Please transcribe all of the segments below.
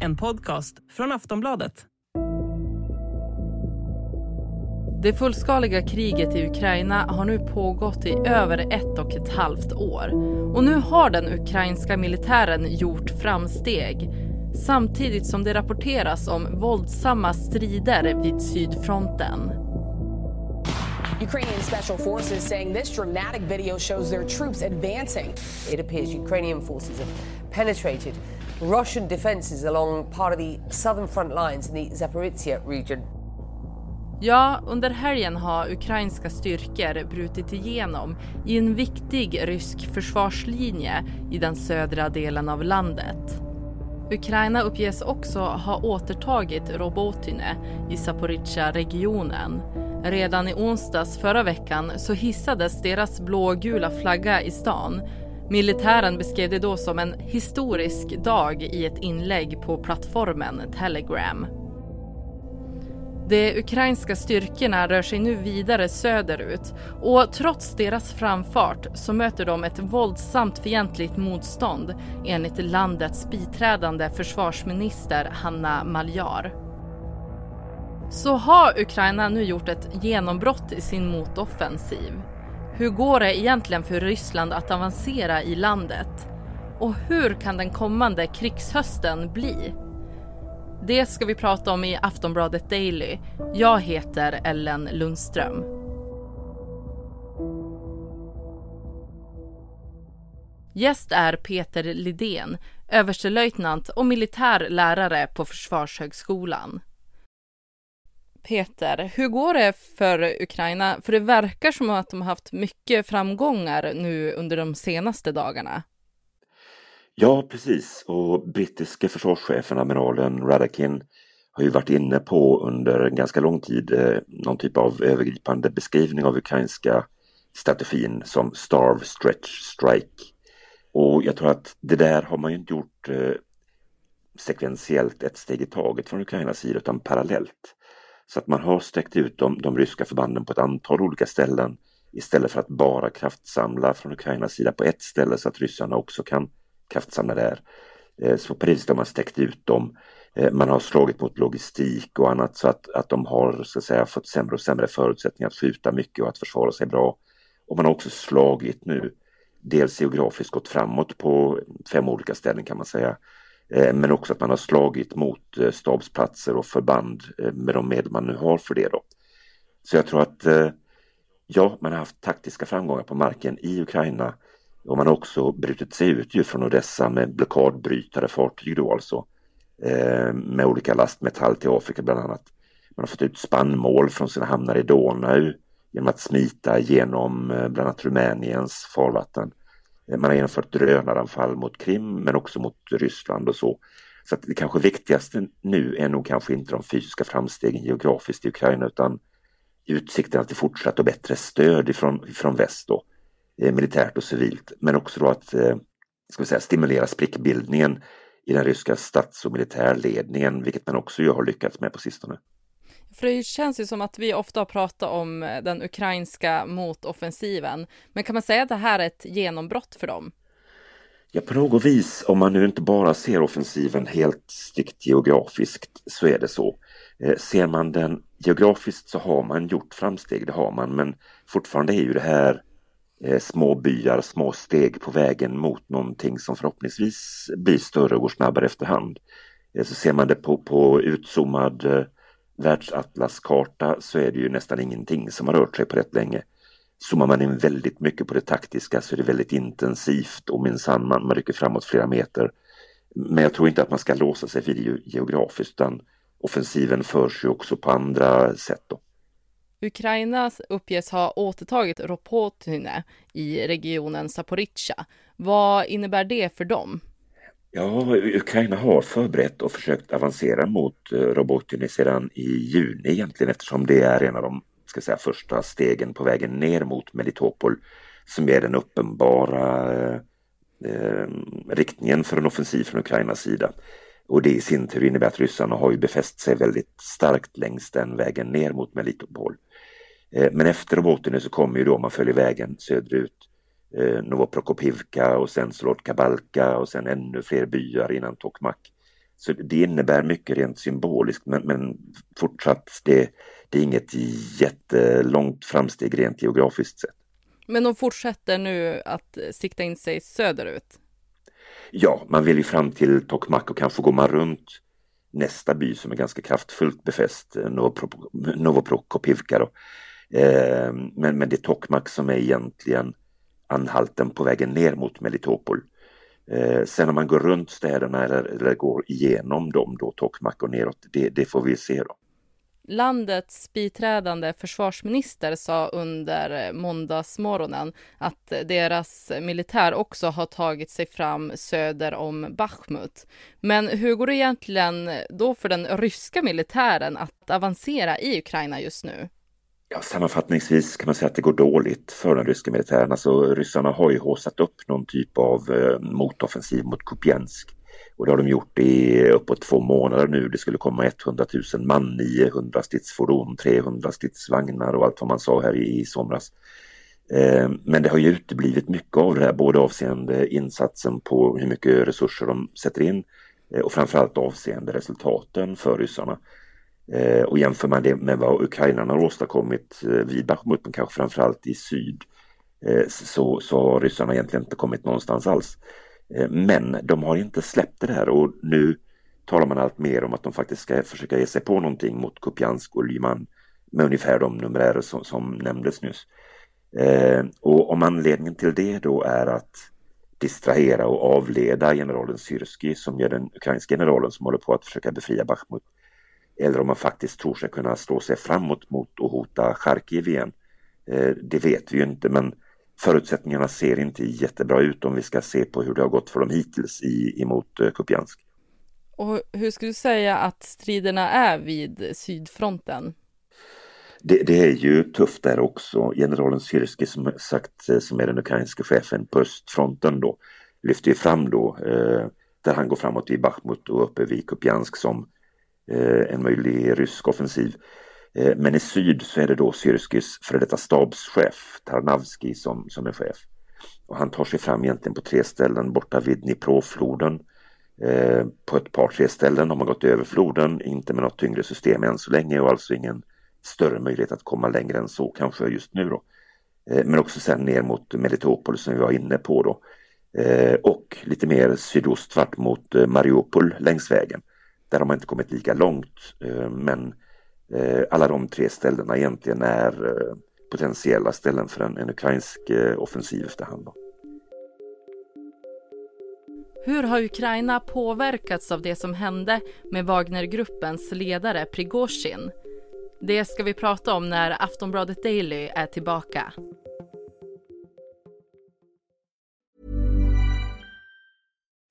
En podcast från Aftonbladet. Det fullskaliga kriget i Ukraina har nu pågått i över ett och ett halvt år. Och nu har den ukrainska militären gjort framsteg samtidigt som det rapporteras om våldsamma strider vid sydfronten. Ukrainian special forces saying this dramatic video shows their troops advancing. It appears Ukrainian forces have penetrated Russian defenses along part of the southern front lines in the Zaporizhia region. Ja, under helgen har ukrainska styrkor brutit igenom i en viktig rysk försvarslinje i den södra delen av landet. Ukraina uppges också ha återtagit Robotyne i Zaporizjzja-regionen. Redan i onsdags förra veckan så hissades deras blågula flagga i stan. Militären beskrev det då som en historisk dag i ett inlägg på plattformen Telegram. De ukrainska styrkorna rör sig nu vidare söderut och trots deras framfart så möter de ett våldsamt fientligt motstånd enligt landets biträdande försvarsminister Hanna Maljar. Så har Ukraina nu gjort ett genombrott i sin motoffensiv. Hur går det egentligen för Ryssland att avancera i landet? Och hur kan den kommande krigshösten bli? Det ska vi prata om i Aftonbladet Daily. Jag heter Ellen Lundström. Gäst är Peter Lidén, överstelöjtnant och militär lärare på Försvarshögskolan. Peter, hur går det för Ukraina? För det verkar som att de har haft mycket framgångar nu under de senaste dagarna. Ja, precis. Och brittiske försvarschefen amiralen Radakin har ju varit inne på under en ganska lång tid eh, någon typ av övergripande beskrivning av ukrainska strategin som Starve, Stretch, Strike. Och jag tror att det där har man ju inte gjort eh, sekventiellt ett steg i taget från Ukrainas sida utan parallellt. Så att man har sträckt ut de, de ryska förbanden på ett antal olika ställen istället för att bara kraftsamla från Ukrainas sida på ett ställe så att ryssarna också kan kraftsamla där. Eh, så på det viset har man sträckt ut dem. Eh, man har slagit mot logistik och annat så att, att de har så att säga, fått sämre och sämre förutsättningar att skjuta mycket och att försvara sig bra. Och man har också slagit nu, dels geografiskt gått framåt på fem olika ställen kan man säga. Eh, men också att man har slagit mot eh, stabsplatser och förband eh, med de medel man nu har för det. Då. Så jag tror att ja, man har haft taktiska framgångar på marken i Ukraina och man har också brutit sig ut ju från Odessa med blockadbrytare fartyg då alltså. Med olika lastmetall till Afrika bland annat. Man har fått ut spannmål från sina hamnar i Donau genom att smita genom bland annat Rumäniens farvatten. Eh, man har genomfört drönaranfall mot Krim men också mot Ryssland och så. Så att det kanske viktigaste nu är nog kanske inte de fysiska framstegen geografiskt i Ukraina utan utsikterna till fortsatt och bättre stöd ifrån, ifrån väst då. Eh, militärt och civilt, men också då att eh, ska vi säga, stimulera sprickbildningen i den ryska stats och militärledningen, vilket man också har lyckats med på sistone. För det känns ju som att vi ofta har pratat om eh, den ukrainska motoffensiven, men kan man säga att det här är ett genombrott för dem? Ja, på något vis, om man nu inte bara ser offensiven helt strikt geografiskt, så är det så. Eh, ser man den geografiskt så har man gjort framsteg, det har man, men fortfarande är ju det här Eh, små byar, små steg på vägen mot någonting som förhoppningsvis blir större och går snabbare efterhand. Eh, så ser man det på, på utzoomad eh, världsatlaskarta så är det ju nästan ingenting som har rört sig på rätt länge. Zoomar man in väldigt mycket på det taktiska så är det väldigt intensivt och minsann man, man rycker framåt flera meter. Men jag tror inte att man ska låsa sig vid det geografiskt utan offensiven förs ju också på andra sätt. Då. Ukraina uppges ha återtagit Ropotyne i regionen Zaporizjzja. Vad innebär det för dem? Ja, Ukraina har förberett och försökt avancera mot eh, Robotyne sedan i juni egentligen eftersom det är en av de ska säga, första stegen på vägen ner mot Melitopol som är den uppenbara eh, eh, riktningen för en offensiv från Ukrainas sida. Och det i sin tur innebär att ryssarna har ju befäst sig väldigt starkt längs den vägen ner mot Melitopol. Eh, men efter Robotine så kommer ju då, om man följer vägen söderut, eh, Novoprokopivka och sen Kabalka och sen ännu fler byar innan Tokmak. Så det innebär mycket rent symboliskt men, men fortsatt det, det är inget jättelångt framsteg rent geografiskt sett. Men de fortsätter nu att sikta in sig söderut? Ja, man vill ju fram till Tokmak och kanske går man runt nästa by som är ganska kraftfullt befäst, Novoprokopivka. Då. Eh, men, men det är Tokmak som är egentligen anhalten på vägen ner mot Melitopol. Eh, sen om man går runt städerna eller, eller går igenom dem då, Tokmak och neråt, det, det får vi se då. Landets biträdande försvarsminister sa under måndagsmorgonen att deras militär också har tagit sig fram söder om Bachmut. Men hur går det egentligen då för den ryska militären att avancera i Ukraina just nu? Ja, sammanfattningsvis kan man säga att det går dåligt för den ryska militären. Alltså ryssarna har ju håsat upp någon typ av eh, motoffensiv mot Kupiansk. Och det har de gjort i uppåt två månader nu. Det skulle komma 100 000 man, 900 stridsfordon, 300 stridsvagnar och allt vad man sa här i, i somras. Eh, men det har ju uteblivit mycket av det här, både avseende insatsen på hur mycket resurser de sätter in eh, och framförallt avseende resultaten för ryssarna. Eh, och jämför man det med vad ukrainarna har åstadkommit eh, vid Bachmut, men kanske framförallt i syd, eh, så, så har ryssarna egentligen inte kommit någonstans alls. Eh, men de har inte släppt det här och nu talar man allt mer om att de faktiskt ska försöka ge sig på någonting mot Kupiansk och Lyman med ungefär de numerärer som, som nämndes nyss. Eh, och om anledningen till det då är att distrahera och avleda generalen Syrski som är den ukrainska generalen som håller på att försöka befria Bachmut. Eller om man faktiskt tror sig kunna slå sig framåt mot och hota Charkiv igen. Eh, det vet vi ju inte men förutsättningarna ser inte jättebra ut om vi ska se på hur det har gått för dem hittills i, emot eh, Kupiansk. Och hur skulle du säga att striderna är vid sydfronten? Det, det, är ju tufft där också. Generalen Syrski som sagt eh, som är den ukrainska chefen på östfronten då lyfter ju fram då eh, där han går framåt i Bachmut och uppe vid Kupiansk som Eh, en möjlig rysk offensiv. Eh, men i syd så är det då Syrskis före detta stabschef Tarnavski som, som är chef. Och han tar sig fram egentligen på tre ställen borta vid Dniprofloden. Eh, på ett par tre ställen har man gått över floden, inte med något tyngre system än så länge och alltså ingen större möjlighet att komma längre än så kanske just nu då. Eh, men också sen ner mot Melitopol som vi var inne på då. Eh, och lite mer sydostvart mot eh, Mariupol längs vägen. Där har man inte kommit lika långt eh, men eh, alla de tre ställena egentligen är eh, potentiella ställen för en, en ukrainsk offensiv efterhand. Hur har Ukraina påverkats av det som hände med Wagnergruppens ledare Prigozjin? Det ska vi prata om när Aftonbladet Daily är tillbaka.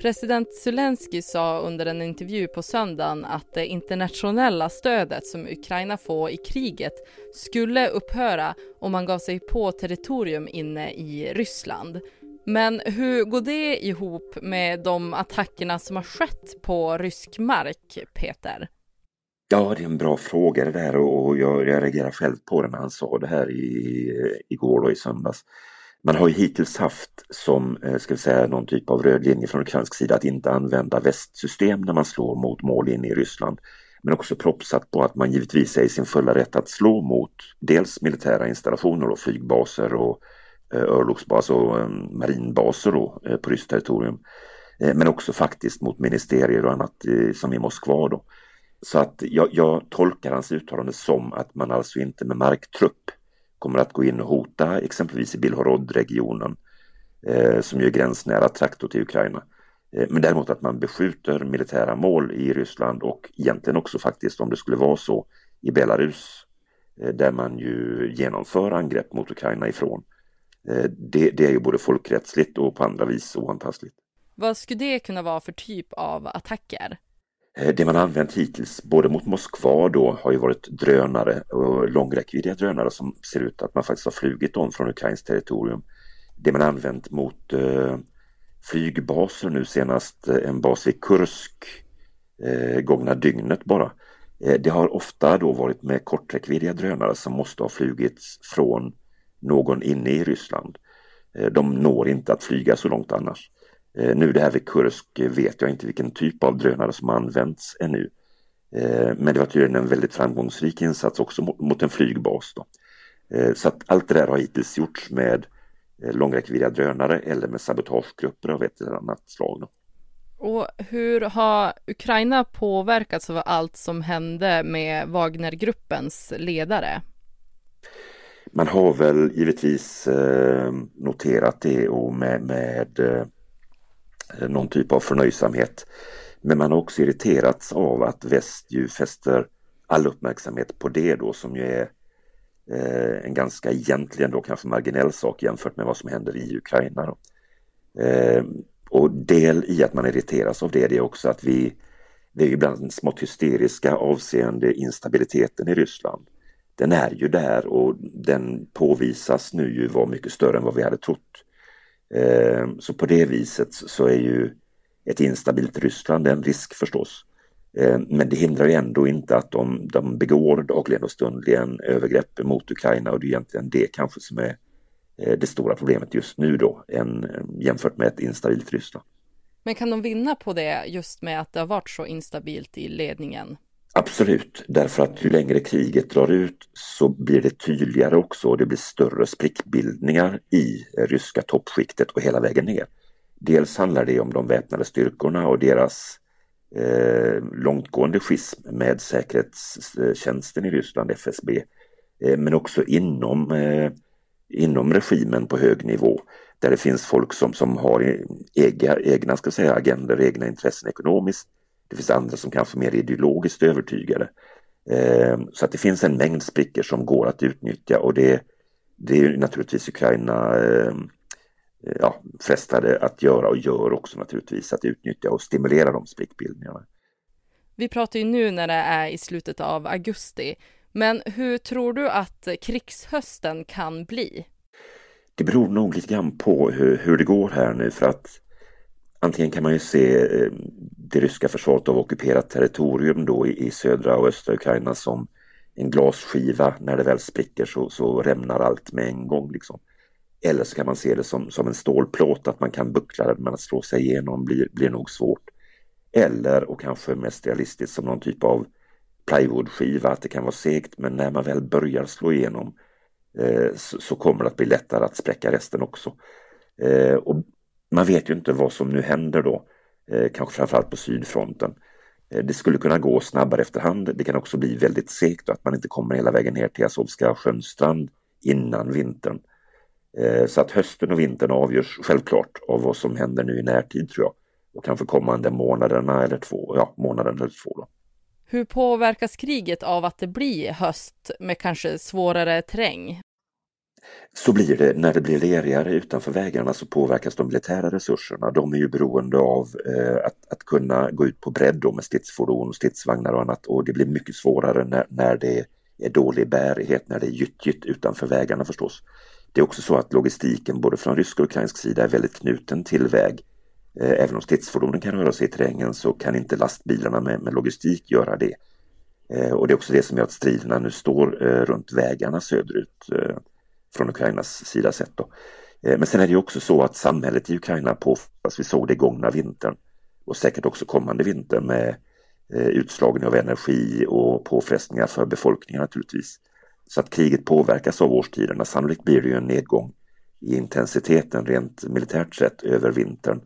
President Zelensky sa under en intervju på söndagen att det internationella stödet som Ukraina får i kriget skulle upphöra om man gav sig på territorium inne i Ryssland. Men hur går det ihop med de attackerna som har skett på rysk mark, Peter? Ja, det är en bra fråga det där och jag, jag reagerar själv på det när han sa det här i, igår och i söndags. Man har ju hittills haft som, eh, ska vi säga, någon typ av röd linje från ukrainsk sida att inte använda västsystem när man slår mot mål inne i Ryssland. Men också propsat på att man givetvis är i sin fulla rätt att slå mot dels militära installationer och flygbaser och eh, örlogsbaser och eh, marinbaser då, på ryskt territorium. Men också faktiskt mot ministerier och annat som i Moskva då. Så att jag, jag tolkar hans uttalande som att man alltså inte med marktrupp kommer att gå in och hota exempelvis i Bilhorod-regionen eh, som ju är gränsnära traktor till Ukraina. Eh, men däremot att man beskjuter militära mål i Ryssland och egentligen också faktiskt om det skulle vara så i Belarus eh, där man ju genomför angrepp mot Ukraina ifrån. Eh, det, det är ju både folkrättsligt och på andra vis oantastligt. Vad skulle det kunna vara för typ av attacker? Eh, det man använt hittills, både mot Moskva då, har ju varit drönare och långräckviddiga drönare som ser ut att man faktiskt har flugit dem från Ukrains territorium. Det man använt mot eh, flygbaser nu senast, eh, en bas i Kursk eh, gångna dygnet bara. Eh, det har ofta då varit med korträckviddiga drönare som måste ha flugits från någon inne i Ryssland. Eh, de når inte att flyga så långt annars. Eh, nu det här vid Kursk vet jag inte vilken typ av drönare som använts ännu. Eh, men det var tydligen en väldigt framgångsrik insats också mot en flygbas. Då. Eh, så att allt det där har hittills gjorts med långräckviddiga drönare eller med sabotagegrupper av ett eller annat slag. Då. Och hur har Ukraina påverkats av allt som hände med Wagnergruppens ledare? Man har väl givetvis noterat det och med, med Eh, någon typ av förnöjsamhet. Men man har också irriterats av att väst ju fäster all uppmärksamhet på det då som ju är eh, en ganska egentligen då kanske marginell sak jämfört med vad som händer i Ukraina. Då. Eh, och del i att man irriteras av det, det är också att vi, vi är ibland smått hysteriska avseende instabiliteten i Ryssland. Den är ju där och den påvisas nu ju vara mycket större än vad vi hade trott. Ehm, så på det viset så är ju ett instabilt Ryssland en risk förstås. Ehm, men det hindrar ju ändå inte att de, de begår dagligen och stundligen övergrepp mot Ukraina och det är egentligen det kanske som är eh, det stora problemet just nu då än, eh, jämfört med ett instabilt Ryssland. Men kan de vinna på det just med att det har varit så instabilt i ledningen? Absolut, därför att ju längre kriget drar ut så blir det tydligare också och det blir större sprickbildningar i eh, ryska toppskiktet och hela vägen ner. Dels handlar det om de väpnade styrkorna och deras eh, långtgående schism med säkerhetstjänsten i Ryssland, FSB, eh, men också inom, eh, inom regimen på hög nivå där det finns folk som, som har e-, egna, egna ska säga, agender, egna intressen ekonomiskt det finns andra som kanske är mer ideologiskt övertygade. Eh, så att det finns en mängd sprickor som går att utnyttja och det, det är naturligtvis Ukraina eh, ja, frestade att göra och gör också naturligtvis att utnyttja och stimulera de sprickbildningarna. Vi pratar ju nu när det är i slutet av augusti, men hur tror du att krigshösten kan bli? Det beror nog lite grann på hur, hur det går här nu för att Antingen kan man ju se eh, det ryska försvaret av ockuperat territorium då i södra och östra Ukraina som en glasskiva. När det väl spricker så, så rämnar allt med en gång. Liksom. Eller så kan man se det som, som en stålplåt, att man kan buckla den men att slå sig igenom blir, blir nog svårt. Eller, och kanske mest realistiskt, som någon typ av plywoodskiva, att det kan vara segt men när man väl börjar slå igenom eh, så, så, kommer det att bli lättare att spräcka resten också. Eh, och man vet ju inte vad som nu händer då, eh, kanske framförallt på sydfronten. Eh, det skulle kunna gå snabbare efterhand. Det kan också bli väldigt segt och att man inte kommer hela vägen ner till Azovska sjönstrand innan vintern. Eh, så att hösten och vintern avgörs självklart av vad som händer nu i närtid tror jag. Och kanske kommande månaderna eller två, ja månaden eller två då. Hur påverkas kriget av att det blir höst med kanske svårare terräng? Så blir det när det blir lerigare utanför vägarna så påverkas de militära resurserna. De är ju beroende av eh, att, att kunna gå ut på bredd med stridsfordon, stridsvagnar och annat och det blir mycket svårare när, när det är dålig bärighet, när det är gyttjigt utanför vägarna förstås. Det är också så att logistiken både från rysk och ukrainsk sida är väldigt knuten till väg. Eh, även om stridsfordonen kan röra sig i terrängen så kan inte lastbilarna med, med logistik göra det. Eh, och det är också det som gör att striderna nu står eh, runt vägarna söderut eh, från Ukrainas sida sett. Då. Eh, men sen är det ju också så att samhället i Ukraina påfrestas. vi såg det i gångna vintern och säkert också kommande vinter med eh, utslagning av energi och påfrestningar för befolkningen naturligtvis. Så att kriget påverkas av årstiderna. Sannolikt blir det ju en nedgång i intensiteten rent militärt sett över vintern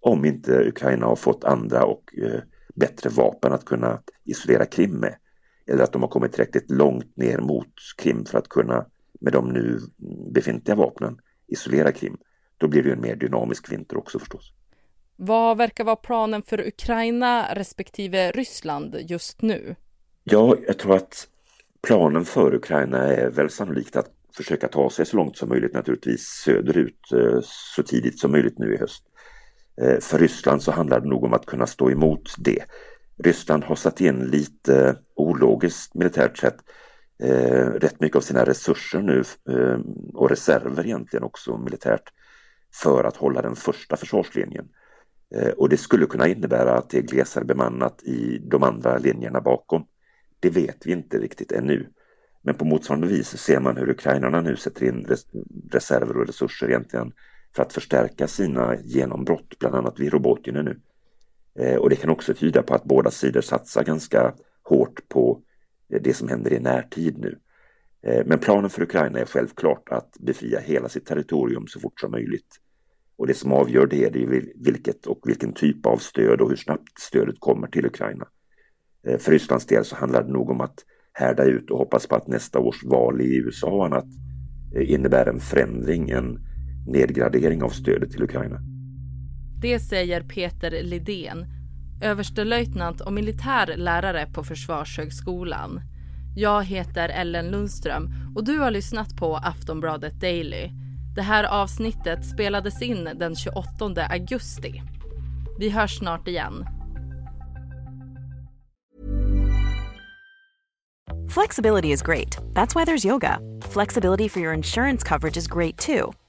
om inte Ukraina har fått andra och eh, bättre vapen att kunna isolera Krim med. Eller att de har kommit tillräckligt långt ner mot Krim för att kunna med de nu befintliga vapnen isolera Krim, då blir det en mer dynamisk vinter också förstås. Vad verkar vara planen för Ukraina respektive Ryssland just nu? Ja, jag tror att planen för Ukraina är väl sannolikt att försöka ta sig så långt som möjligt naturligtvis söderut eh, så tidigt som möjligt nu i höst. Eh, för Ryssland så handlar det nog om att kunna stå emot det. Ryssland har satt in lite ologiskt militärt sett eh, rätt mycket av sina resurser nu eh, och reserver egentligen också militärt för att hålla den första försvarslinjen. Eh, och det skulle kunna innebära att det är glesare bemannat i de andra linjerna bakom. Det vet vi inte riktigt ännu. Men på motsvarande vis ser man hur ukrainarna nu sätter in reserver och resurser egentligen för att förstärka sina genombrott, bland annat vid Robotjene nu. Eh, och det kan också tyda på att båda sidor satsar ganska hårt på det som händer i närtid nu. Eh, men planen för Ukraina är självklart att befria hela sitt territorium så fort som möjligt. Och det som avgör det, är vilket och vilken typ av stöd och hur snabbt stödet kommer till Ukraina. Eh, för Rysslands del så handlar det nog om att härda ut och hoppas på att nästa års val i USA och annat eh, innebär en förändring, en nedgradering av stödet till Ukraina. Det säger Peter Lidén, överstelöjtnant och militär lärare på Försvarshögskolan. Jag heter Ellen Lundström och du har lyssnat på Aftonbladet Daily. Det här avsnittet spelades in den 28 augusti. Vi hörs snart igen. Flexibility is great. That's why there's yoga. Flexibility for your insurance coverage is great too.